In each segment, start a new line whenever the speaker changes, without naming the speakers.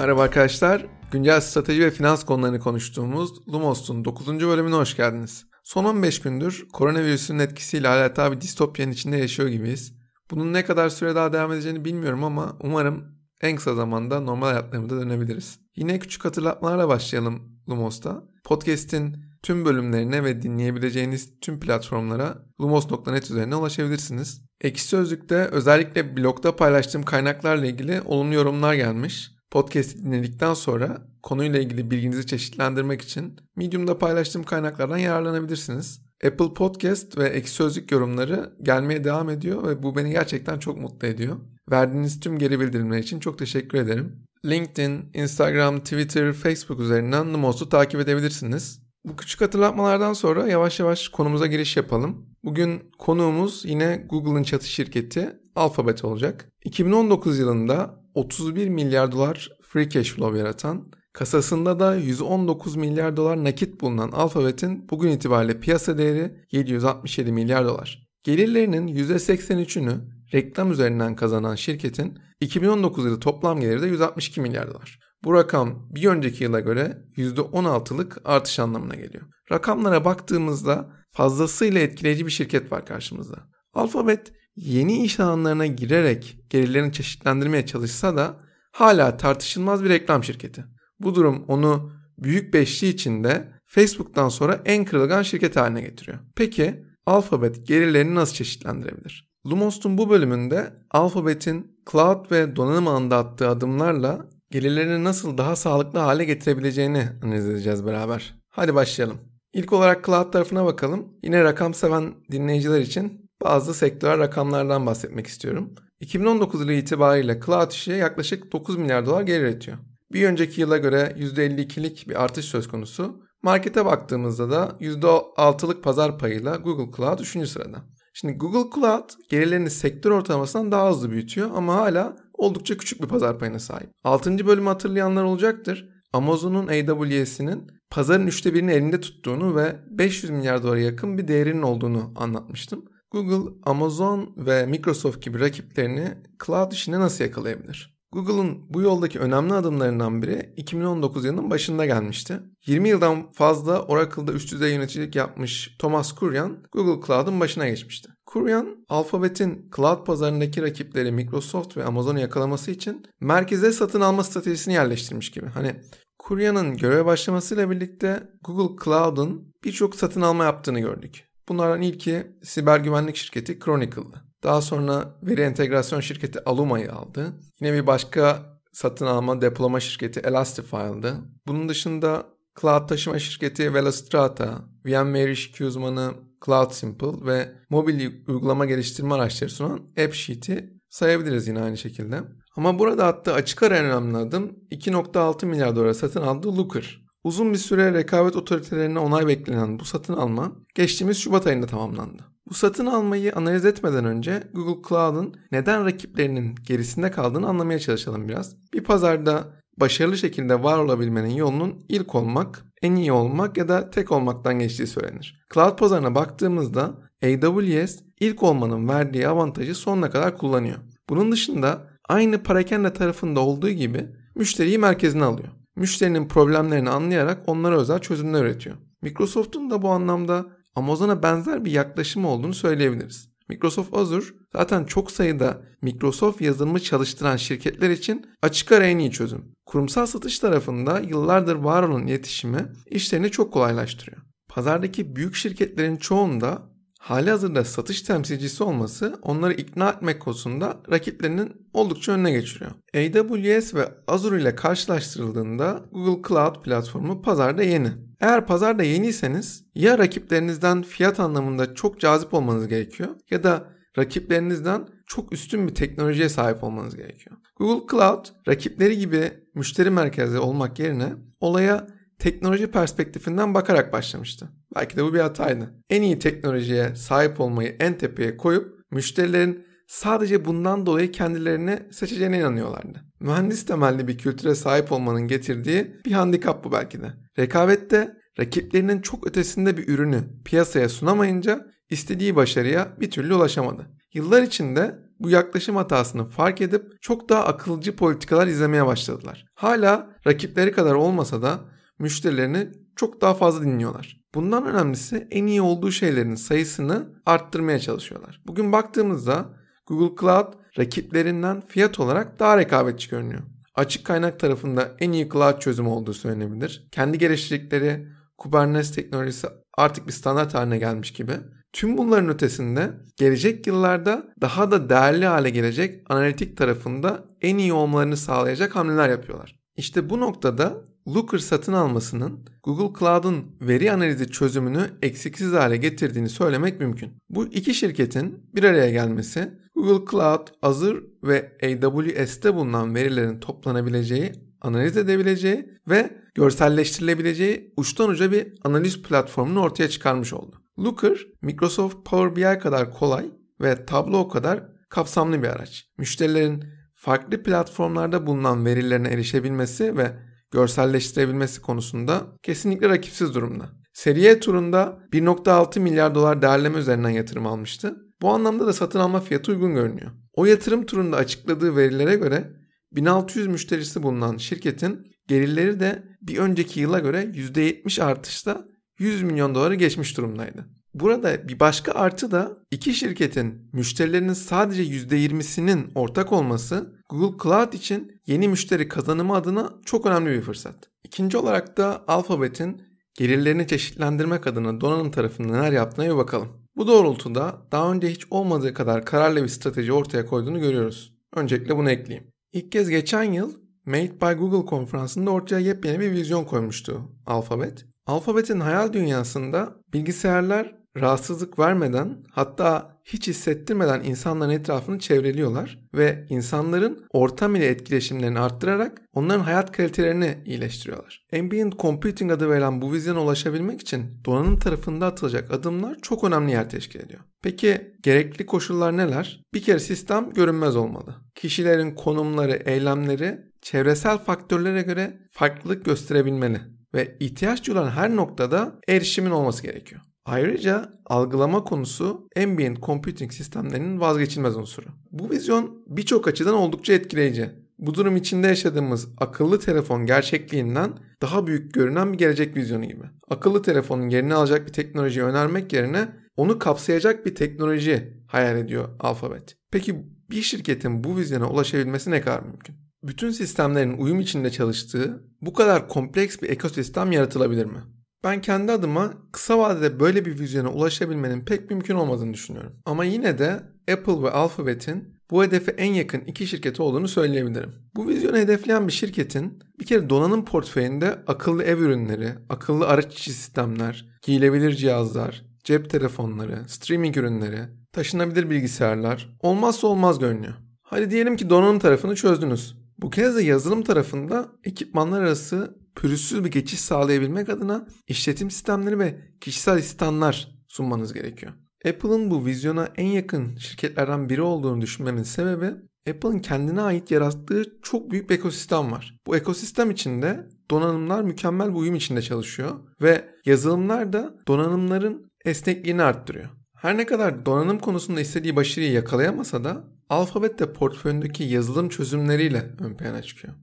Merhaba arkadaşlar. Güncel strateji ve finans konularını konuştuğumuz Lumos'un 9. bölümüne hoş geldiniz. Son 15 gündür koronavirüsün etkisiyle adeta bir distopyanın içinde yaşıyor gibiyiz. Bunun ne kadar süre daha devam edeceğini bilmiyorum ama umarım en kısa zamanda normal hayatlarımıza dönebiliriz. Yine küçük hatırlatmalarla başlayalım Lumos'ta. Podcast'in tüm bölümlerine ve dinleyebileceğiniz tüm platformlara lumos.net üzerine ulaşabilirsiniz. Ekşi Sözlük'te özellikle blogda paylaştığım kaynaklarla ilgili olumlu yorumlar gelmiş. Podcast'i dinledikten sonra konuyla ilgili bilginizi çeşitlendirmek için Medium'da paylaştığım kaynaklardan yararlanabilirsiniz. Apple Podcast ve Ekşi Sözlük yorumları gelmeye devam ediyor ve bu beni gerçekten çok mutlu ediyor. Verdiğiniz tüm geri bildirimler için çok teşekkür ederim. LinkedIn, Instagram, Twitter, Facebook üzerinden Numos'u takip edebilirsiniz. Bu küçük hatırlatmalardan sonra yavaş yavaş konumuza giriş yapalım. Bugün konuğumuz yine Google'ın çatı şirketi Alphabet olacak. 2019 yılında 31 milyar dolar free cash flow yaratan, kasasında da 119 milyar dolar nakit bulunan Alphabet'in bugün itibariyle piyasa değeri 767 milyar dolar. Gelirlerinin %83'ünü reklam üzerinden kazanan şirketin 2019 yılı toplam geliri de 162 milyar dolar. Bu rakam bir önceki yıla göre %16'lık artış anlamına geliyor. Rakamlara baktığımızda fazlasıyla etkileyici bir şirket var karşımızda. Alphabet yeni iş alanlarına girerek gelirlerini çeşitlendirmeye çalışsa da hala tartışılmaz bir reklam şirketi. Bu durum onu büyük beşli içinde Facebook'tan sonra en kırılgan şirket haline getiriyor. Peki Alphabet gelirlerini nasıl çeşitlendirebilir? Lumos'un bu bölümünde Alphabet'in cloud ve donanım alanında attığı adımlarla gelirlerini nasıl daha sağlıklı hale getirebileceğini analiz edeceğiz beraber. Hadi başlayalım. İlk olarak cloud tarafına bakalım. Yine rakam seven dinleyiciler için bazı sektörel rakamlardan bahsetmek istiyorum. 2019 yılı itibariyle cloud işi yaklaşık 9 milyar dolar gelir üretiyor. Bir önceki yıla göre %52'lik bir artış söz konusu. Markete baktığımızda da %6'lık pazar payıyla Google Cloud 3. sırada. Şimdi Google Cloud gelirlerini sektör ortalamasından daha hızlı büyütüyor ama hala oldukça küçük bir pazar payına sahip. 6. bölümü hatırlayanlar olacaktır. Amazon'un AWS'inin pazarın üçte birini elinde tuttuğunu ve 500 milyar dolara yakın bir değerinin olduğunu anlatmıştım. Google, Amazon ve Microsoft gibi rakiplerini cloud işine nasıl yakalayabilir? Google'ın bu yoldaki önemli adımlarından biri 2019 yılının başında gelmişti. 20 yıldan fazla Oracle'da üst düzey yöneticilik yapmış Thomas Kurian, Google Cloud'un başına geçmişti. Kurian, Alphabet'in cloud pazarındaki rakipleri Microsoft ve Amazon'u yakalaması için merkeze satın alma stratejisini yerleştirmiş gibi. Hani Kurian'ın göreve başlamasıyla birlikte Google Cloud'un birçok satın alma yaptığını gördük. Bunlardan ilki siber güvenlik şirketi Chronicle'dı. Daha sonra veri entegrasyon şirketi Aluma'yı aldı. Yine bir başka satın alma depolama şirketi Elastify'dı. Bunun dışında cloud taşıma şirketi Velostrata, VMware iş uzmanı Cloud Simple ve mobil uygulama geliştirme araçları sunan AppSheet'i sayabiliriz yine aynı şekilde. Ama burada attığı açık ara en önemli adım 2.6 milyar dolara satın aldığı Looker. Uzun bir süre rekabet otoritelerine onay beklenen bu satın alma geçtiğimiz Şubat ayında tamamlandı. Bu satın almayı analiz etmeden önce Google Cloud'un neden rakiplerinin gerisinde kaldığını anlamaya çalışalım biraz. Bir pazarda başarılı şekilde var olabilmenin yolunun ilk olmak, en iyi olmak ya da tek olmaktan geçtiği söylenir. Cloud pazarına baktığımızda AWS ilk olmanın verdiği avantajı sonuna kadar kullanıyor. Bunun dışında aynı parakende tarafında olduğu gibi müşteriyi merkezine alıyor. Müşterinin problemlerini anlayarak onlara özel çözümler üretiyor. Microsoft'un da bu anlamda Amazon'a benzer bir yaklaşımı olduğunu söyleyebiliriz. Microsoft Azure zaten çok sayıda Microsoft yazılımı çalıştıran şirketler için açık ara en iyi çözüm. Kurumsal satış tarafında yıllardır var olan iletişimi işlerini çok kolaylaştırıyor. Pazardaki büyük şirketlerin çoğunda hali hazırda satış temsilcisi olması onları ikna etmek konusunda rakiplerinin oldukça önüne geçiriyor. AWS ve Azure ile karşılaştırıldığında Google Cloud platformu pazarda yeni. Eğer pazarda yeniyseniz ya rakiplerinizden fiyat anlamında çok cazip olmanız gerekiyor ya da rakiplerinizden çok üstün bir teknolojiye sahip olmanız gerekiyor. Google Cloud rakipleri gibi müşteri merkezli olmak yerine olaya teknoloji perspektifinden bakarak başlamıştı. Belki de bu bir hataydı. En iyi teknolojiye sahip olmayı en tepeye koyup müşterilerin sadece bundan dolayı kendilerini seçeceğine inanıyorlardı. Mühendis temelli bir kültüre sahip olmanın getirdiği bir handikap bu belki de. Rekabette rakiplerinin çok ötesinde bir ürünü piyasaya sunamayınca istediği başarıya bir türlü ulaşamadı. Yıllar içinde bu yaklaşım hatasını fark edip çok daha akılcı politikalar izlemeye başladılar. Hala rakipleri kadar olmasa da müşterilerini çok daha fazla dinliyorlar. Bundan önemlisi en iyi olduğu şeylerin sayısını arttırmaya çalışıyorlar. Bugün baktığımızda Google Cloud rakiplerinden fiyat olarak daha rekabetçi görünüyor. Açık kaynak tarafında en iyi cloud çözümü olduğu söylenebilir. Kendi geliştirdikleri Kubernetes teknolojisi artık bir standart haline gelmiş gibi. Tüm bunların ötesinde gelecek yıllarda daha da değerli hale gelecek analitik tarafında en iyi olmalarını sağlayacak hamleler yapıyorlar. İşte bu noktada Looker satın almasının Google Cloud'un veri analizi çözümünü eksiksiz hale getirdiğini söylemek mümkün. Bu iki şirketin bir araya gelmesi Google Cloud, Azure ve AWS'te bulunan verilerin toplanabileceği, analiz edebileceği ve görselleştirilebileceği uçtan uca bir analiz platformunu ortaya çıkarmış oldu. Looker, Microsoft Power BI kadar kolay ve Tableau kadar kapsamlı bir araç. Müşterilerin farklı platformlarda bulunan verilerine erişebilmesi ve görselleştirebilmesi konusunda kesinlikle rakipsiz durumda. Seriye turunda 1.6 milyar dolar değerleme üzerinden yatırım almıştı. Bu anlamda da satın alma fiyatı uygun görünüyor. O yatırım turunda açıkladığı verilere göre 1600 müşterisi bulunan şirketin gelirleri de bir önceki yıla göre %70 artışla 100 milyon doları geçmiş durumdaydı. Burada bir başka artı da iki şirketin müşterilerinin sadece %20'sinin ortak olması Google Cloud için yeni müşteri kazanımı adına çok önemli bir fırsat. İkinci olarak da Alphabet'in gelirlerini çeşitlendirmek adına donanım tarafında neler yaptığına bir bakalım. Bu doğrultuda daha önce hiç olmadığı kadar kararlı bir strateji ortaya koyduğunu görüyoruz. Öncelikle bunu ekleyeyim. İlk kez geçen yıl Made by Google konferansında ortaya yepyeni bir vizyon koymuştu Alphabet. Alphabet'in hayal dünyasında bilgisayarlar rahatsızlık vermeden hatta hiç hissettirmeden insanların etrafını çevreliyorlar ve insanların ortam ile etkileşimlerini arttırarak onların hayat kalitelerini iyileştiriyorlar. Ambient Computing adı verilen bu vizyona ulaşabilmek için donanım tarafında atılacak adımlar çok önemli yer teşkil ediyor. Peki gerekli koşullar neler? Bir kere sistem görünmez olmalı. Kişilerin konumları, eylemleri çevresel faktörlere göre farklılık gösterebilmeli ve ihtiyaç duyulan her noktada erişimin olması gerekiyor. Ayrıca algılama konusu ambient computing sistemlerinin vazgeçilmez unsuru. Bu vizyon birçok açıdan oldukça etkileyici. Bu durum içinde yaşadığımız akıllı telefon gerçekliğinden daha büyük görünen bir gelecek vizyonu gibi. Akıllı telefonun yerini alacak bir teknolojiyi önermek yerine onu kapsayacak bir teknoloji hayal ediyor Alphabet. Peki bir şirketin bu vizyona ulaşabilmesi ne kadar mümkün? Bütün sistemlerin uyum içinde çalıştığı bu kadar kompleks bir ekosistem yaratılabilir mi? Ben kendi adıma kısa vadede böyle bir vizyona ulaşabilmenin pek mümkün olmadığını düşünüyorum. Ama yine de Apple ve Alphabet'in bu hedefe en yakın iki şirketi olduğunu söyleyebilirim. Bu vizyonu hedefleyen bir şirketin bir kere donanım portföyünde akıllı ev ürünleri, akıllı araç içi sistemler, giyilebilir cihazlar, cep telefonları, streaming ürünleri, taşınabilir bilgisayarlar olmazsa olmaz görünüyor. Hadi diyelim ki donanım tarafını çözdünüz. Bu kez de yazılım tarafında ekipmanlar arası pürüzsüz bir geçiş sağlayabilmek adına işletim sistemleri ve kişisel asistanlar sunmanız gerekiyor. Apple'ın bu vizyona en yakın şirketlerden biri olduğunu düşünmemin sebebi Apple'ın kendine ait yarattığı çok büyük bir ekosistem var. Bu ekosistem içinde donanımlar mükemmel bir uyum içinde çalışıyor ve yazılımlar da donanımların esnekliğini arttırıyor. Her ne kadar donanım konusunda istediği başarıyı yakalayamasa da Alphabet de portföyündeki yazılım çözümleriyle ön plana çıkıyor.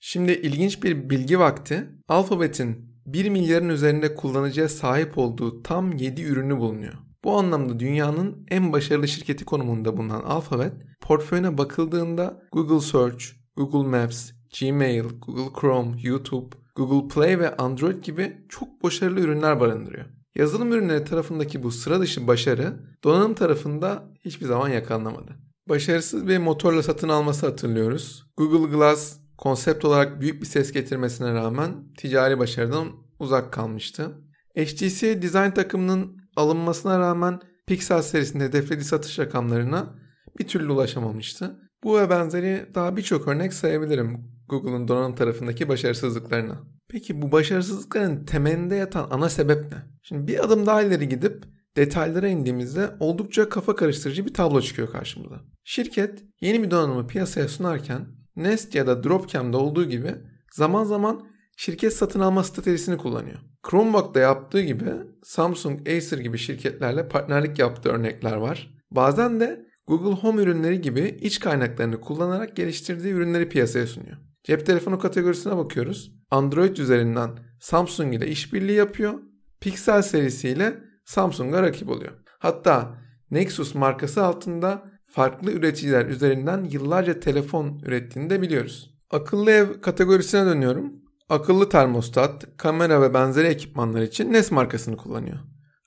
Şimdi ilginç bir bilgi vakti. Alphabet'in 1 milyarın üzerinde kullanıcıya sahip olduğu tam 7 ürünü bulunuyor. Bu anlamda dünyanın en başarılı şirketi konumunda bulunan Alphabet, portföyüne bakıldığında Google Search, Google Maps, Gmail, Google Chrome, YouTube, Google Play ve Android gibi çok başarılı ürünler barındırıyor. Yazılım ürünleri tarafındaki bu sıra dışı başarı donanım tarafında hiçbir zaman yakalanamadı. Başarısız bir motorla satın alması hatırlıyoruz. Google Glass konsept olarak büyük bir ses getirmesine rağmen ticari başarıdan uzak kalmıştı. HTC Design takımının alınmasına rağmen Pixel serisinde hedeflediği satış rakamlarına bir türlü ulaşamamıştı. Bu ve benzeri daha birçok örnek sayabilirim Google'ın donanım tarafındaki başarısızlıklarına. Peki bu başarısızlıkların temelinde yatan ana sebep ne? Şimdi bir adım daha ileri gidip detaylara indiğimizde oldukça kafa karıştırıcı bir tablo çıkıyor karşımıza. Şirket yeni bir donanımı piyasaya sunarken Nest ya da Dropcam'da olduğu gibi zaman zaman şirket satın alma stratejisini kullanıyor. Chromebook'ta yaptığı gibi Samsung, Acer gibi şirketlerle partnerlik yaptığı örnekler var. Bazen de Google Home ürünleri gibi iç kaynaklarını kullanarak geliştirdiği ürünleri piyasaya sunuyor. Cep telefonu kategorisine bakıyoruz. Android üzerinden Samsung ile işbirliği yapıyor. Pixel serisiyle Samsung'a rakip oluyor. Hatta Nexus markası altında farklı üreticiler üzerinden yıllarca telefon ürettiğini de biliyoruz. Akıllı ev kategorisine dönüyorum. Akıllı termostat, kamera ve benzeri ekipmanlar için Nest markasını kullanıyor.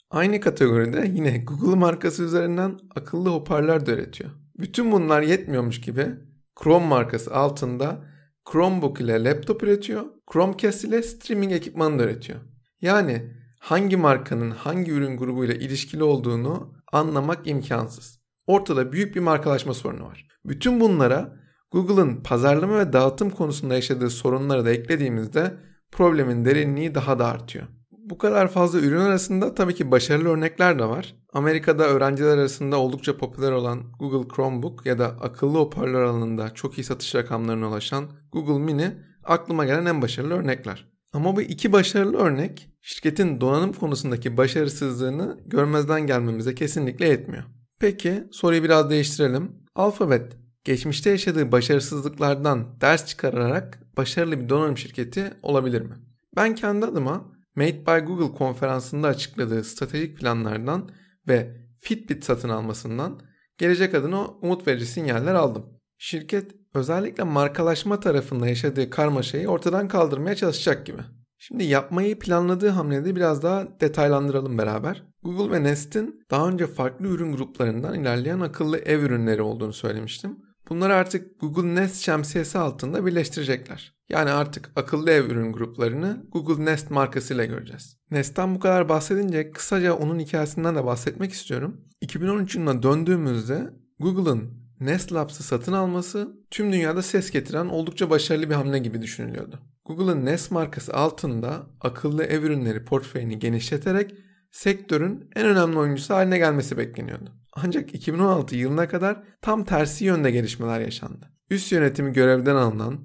Aynı kategoride yine Google markası üzerinden akıllı hoparlör de üretiyor. Bütün bunlar yetmiyormuş gibi Chrome markası altında Chromebook ile laptop üretiyor, Chromecast ile streaming ekipmanı da üretiyor. Yani hangi markanın hangi ürün grubuyla ilişkili olduğunu anlamak imkansız. Ortada büyük bir markalaşma sorunu var. Bütün bunlara Google'ın pazarlama ve dağıtım konusunda yaşadığı sorunları da eklediğimizde problemin derinliği daha da artıyor. Bu kadar fazla ürün arasında tabii ki başarılı örnekler de var. Amerika'da öğrenciler arasında oldukça popüler olan Google Chromebook ya da akıllı hoparlör alanında çok iyi satış rakamlarına ulaşan Google Mini aklıma gelen en başarılı örnekler. Ama bu iki başarılı örnek şirketin donanım konusundaki başarısızlığını görmezden gelmemize kesinlikle yetmiyor. Peki soruyu biraz değiştirelim. Alphabet geçmişte yaşadığı başarısızlıklardan ders çıkararak başarılı bir donanım şirketi olabilir mi? Ben kendi adıma Made by Google konferansında açıkladığı stratejik planlardan ve Fitbit satın almasından gelecek adına umut verici sinyaller aldım. Şirket özellikle markalaşma tarafında yaşadığı karmaşayı ortadan kaldırmaya çalışacak gibi. Şimdi yapmayı planladığı hamlede biraz daha detaylandıralım beraber. Google ve Nest'in daha önce farklı ürün gruplarından ilerleyen akıllı ev ürünleri olduğunu söylemiştim. Bunları artık Google Nest şemsiyesi altında birleştirecekler. Yani artık akıllı ev ürün gruplarını Google Nest markasıyla göreceğiz. Nest'ten bu kadar bahsedince kısaca onun hikayesinden de bahsetmek istiyorum. 2013 yılına döndüğümüzde Google'ın Nest Labs'ı satın alması tüm dünyada ses getiren oldukça başarılı bir hamle gibi düşünülüyordu. Google'ın Nest markası altında akıllı ev ürünleri portföyünü genişleterek sektörün en önemli oyuncusu haline gelmesi bekleniyordu. Ancak 2016 yılına kadar tam tersi yönde gelişmeler yaşandı. Üst yönetimi görevden alınan,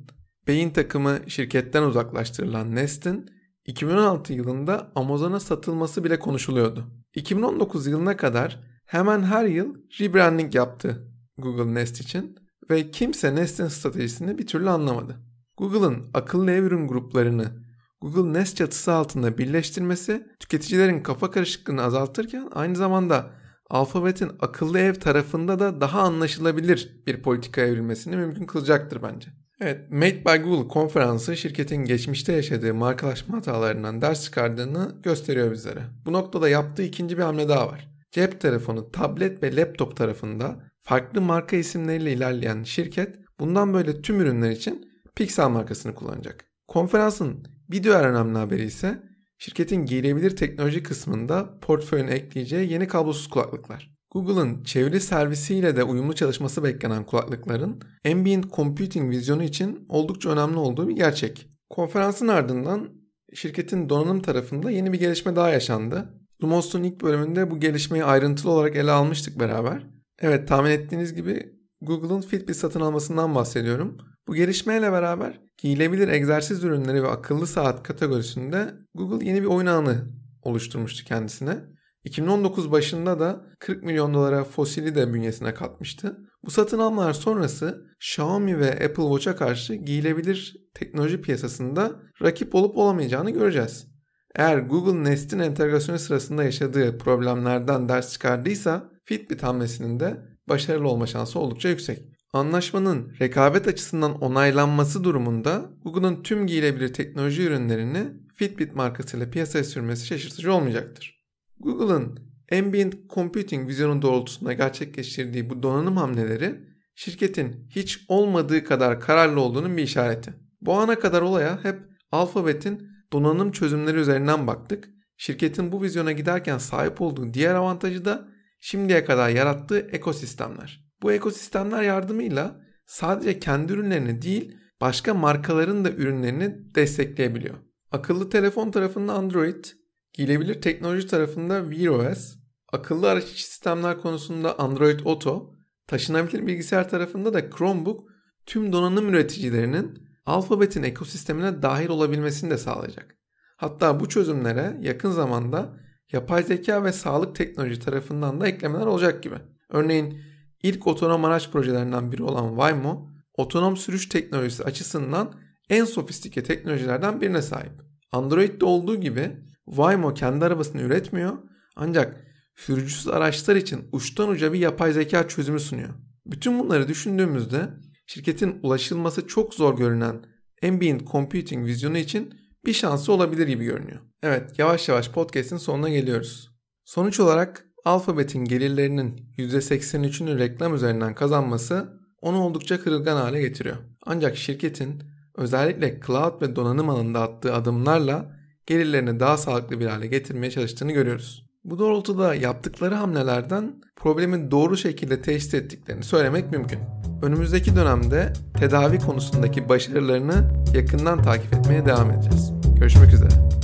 beyin takımı şirketten uzaklaştırılan Nest'in 2016 yılında Amazon'a satılması bile konuşuluyordu. 2019 yılına kadar hemen her yıl rebranding yaptı Google Nest için ve kimse Nest'in stratejisini bir türlü anlamadı. Google'ın akıllı ev ürün gruplarını Google Nest çatısı altında birleştirmesi tüketicilerin kafa karışıklığını azaltırken aynı zamanda Alphabet'in akıllı ev tarafında da daha anlaşılabilir bir politika evrilmesini mümkün kılacaktır bence. Evet, Made by Google konferansı şirketin geçmişte yaşadığı markalaşma hatalarından ders çıkardığını gösteriyor bizlere. Bu noktada yaptığı ikinci bir hamle daha var. Cep telefonu, tablet ve laptop tarafında farklı marka isimleriyle ilerleyen şirket bundan böyle tüm ürünler için Pixel markasını kullanacak. Konferansın bir diğer önemli haberi ise şirketin giyilebilir teknoloji kısmında portföyüne ekleyeceği yeni kablosuz kulaklıklar. Google'ın çeviri servisiyle de uyumlu çalışması beklenen kulaklıkların ambient computing vizyonu için oldukça önemli olduğu bir gerçek. Konferansın ardından şirketin donanım tarafında yeni bir gelişme daha yaşandı. Lumos'un ilk bölümünde bu gelişmeyi ayrıntılı olarak ele almıştık beraber. Evet tahmin ettiğiniz gibi Google'ın Fitbit satın almasından bahsediyorum. Bu gelişmeyle beraber giyilebilir egzersiz ürünleri ve akıllı saat kategorisinde Google yeni bir oyun alanı oluşturmuştu kendisine. 2019 başında da 40 milyon dolara fosili de bünyesine katmıştı. Bu satın almalar sonrası Xiaomi ve Apple Watch'a karşı giyilebilir teknoloji piyasasında rakip olup olamayacağını göreceğiz. Eğer Google Nest'in entegrasyonu sırasında yaşadığı problemlerden ders çıkardıysa Fitbit hamlesinin de başarılı olma şansı oldukça yüksek. Anlaşmanın rekabet açısından onaylanması durumunda Google'ın tüm giyilebilir teknoloji ürünlerini Fitbit markasıyla piyasaya sürmesi şaşırtıcı olmayacaktır. Google'ın ambient computing vizyonu doğrultusunda gerçekleştirdiği bu donanım hamleleri şirketin hiç olmadığı kadar kararlı olduğunun bir işareti. Bu ana kadar olaya hep Alphabet'in donanım çözümleri üzerinden baktık. Şirketin bu vizyona giderken sahip olduğu diğer avantajı da şimdiye kadar yarattığı ekosistemler. Bu ekosistemler yardımıyla sadece kendi ürünlerini değil başka markaların da ürünlerini destekleyebiliyor. Akıllı telefon tarafında Android, giyilebilir teknoloji tarafında Wear OS, akıllı araç sistemler konusunda Android Auto, taşınabilir bilgisayar tarafında da Chromebook tüm donanım üreticilerinin Alphabet'in ekosistemine dahil olabilmesini de sağlayacak. Hatta bu çözümlere yakın zamanda yapay zeka ve sağlık teknoloji tarafından da eklemeler olacak gibi. Örneğin İlk otonom araç projelerinden biri olan Waymo, otonom sürüş teknolojisi açısından en sofistike teknolojilerden birine sahip. Android'de olduğu gibi Waymo kendi arabasını üretmiyor ancak sürücüsüz araçlar için uçtan uca bir yapay zeka çözümü sunuyor. Bütün bunları düşündüğümüzde şirketin ulaşılması çok zor görünen ambient computing vizyonu için bir şansı olabilir gibi görünüyor. Evet yavaş yavaş podcast'in sonuna geliyoruz. Sonuç olarak Alphabet'in gelirlerinin %83'ünü reklam üzerinden kazanması onu oldukça kırılgan hale getiriyor. Ancak şirketin özellikle cloud ve donanım alanında attığı adımlarla gelirlerini daha sağlıklı bir hale getirmeye çalıştığını görüyoruz. Bu doğrultuda yaptıkları hamlelerden problemi doğru şekilde teşhis ettiklerini söylemek mümkün. Önümüzdeki dönemde tedavi konusundaki başarılarını yakından takip etmeye devam edeceğiz. Görüşmek üzere.